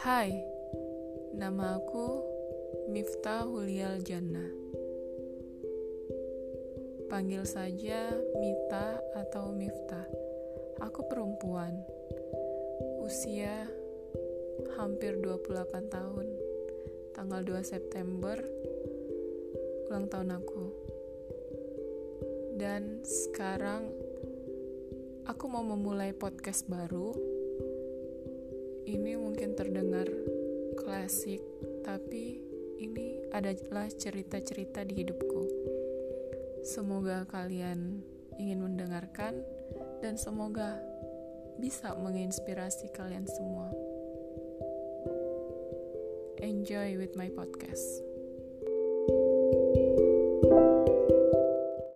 Hai, nama aku Miftah Hulial Jannah. Panggil saja Mita atau Miftah. Aku perempuan. Usia hampir 28 tahun. Tanggal 2 September ulang tahun aku. Dan sekarang aku mau memulai podcast baru. Ini mungkin terdengar klasik, tapi ini adalah cerita-cerita di hidupku. Semoga kalian ingin mendengarkan dan semoga bisa menginspirasi kalian semua. Enjoy with my podcast.